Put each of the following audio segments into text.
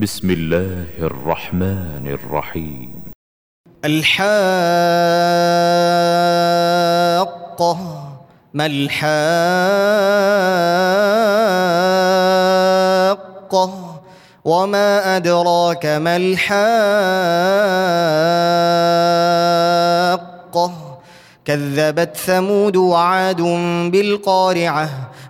بسم الله الرحمن الرحيم. الحاقة ما الحاقة؟ وما أدراك ما الحاقة؟ كذبت ثمود وعاد بالقارعة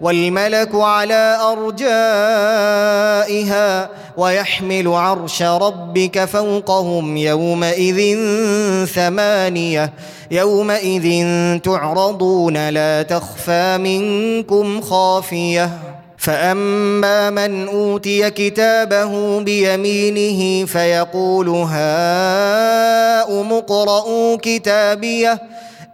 والملك على أرجائها ويحمل عرش ربك فوقهم يومئذ ثمانية يومئذ تعرضون لا تخفى منكم خافية فأما من أوتي كتابه بيمينه فيقول هاؤم اقرءوا كتابيه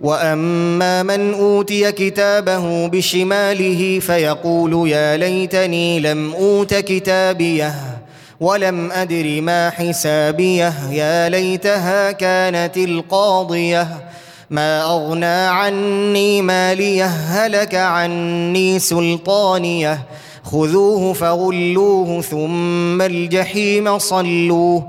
وأما من أوتي كتابه بشماله فيقول يا ليتني لم أوت كتابيه ولم أدر ما حسابيه يا ليتها كانت القاضية ما أغنى عني ماليه هلك عني سلطانيه خذوه فغلوه ثم الجحيم صلوه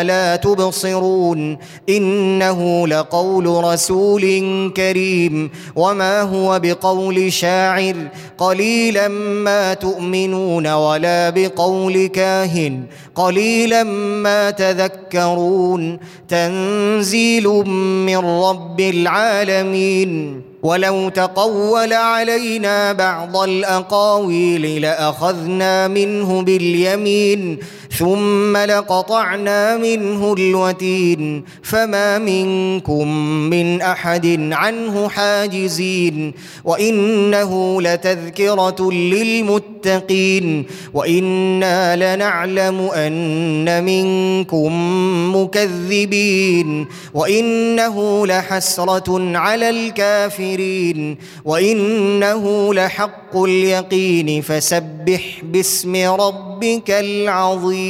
لا تبصرون. إنه لقول رسول كريم. وما هو بقول شاعر. قليلا ما تؤمنون ولا بقول كاهن. قليلا ما تذكرون. تنزيل من رب العالمين. ولو تقول علينا بعض الأقاويل لأخذنا منه باليمين. ثم لقطعنا منه الوتين فما منكم من أحد عنه حاجزين وإنه لتذكرة للمتقين وإنا لنعلم أن منكم مكذبين وإنه لحسرة على الكافرين وإنه لحق اليقين فسبح باسم ربك العظيم.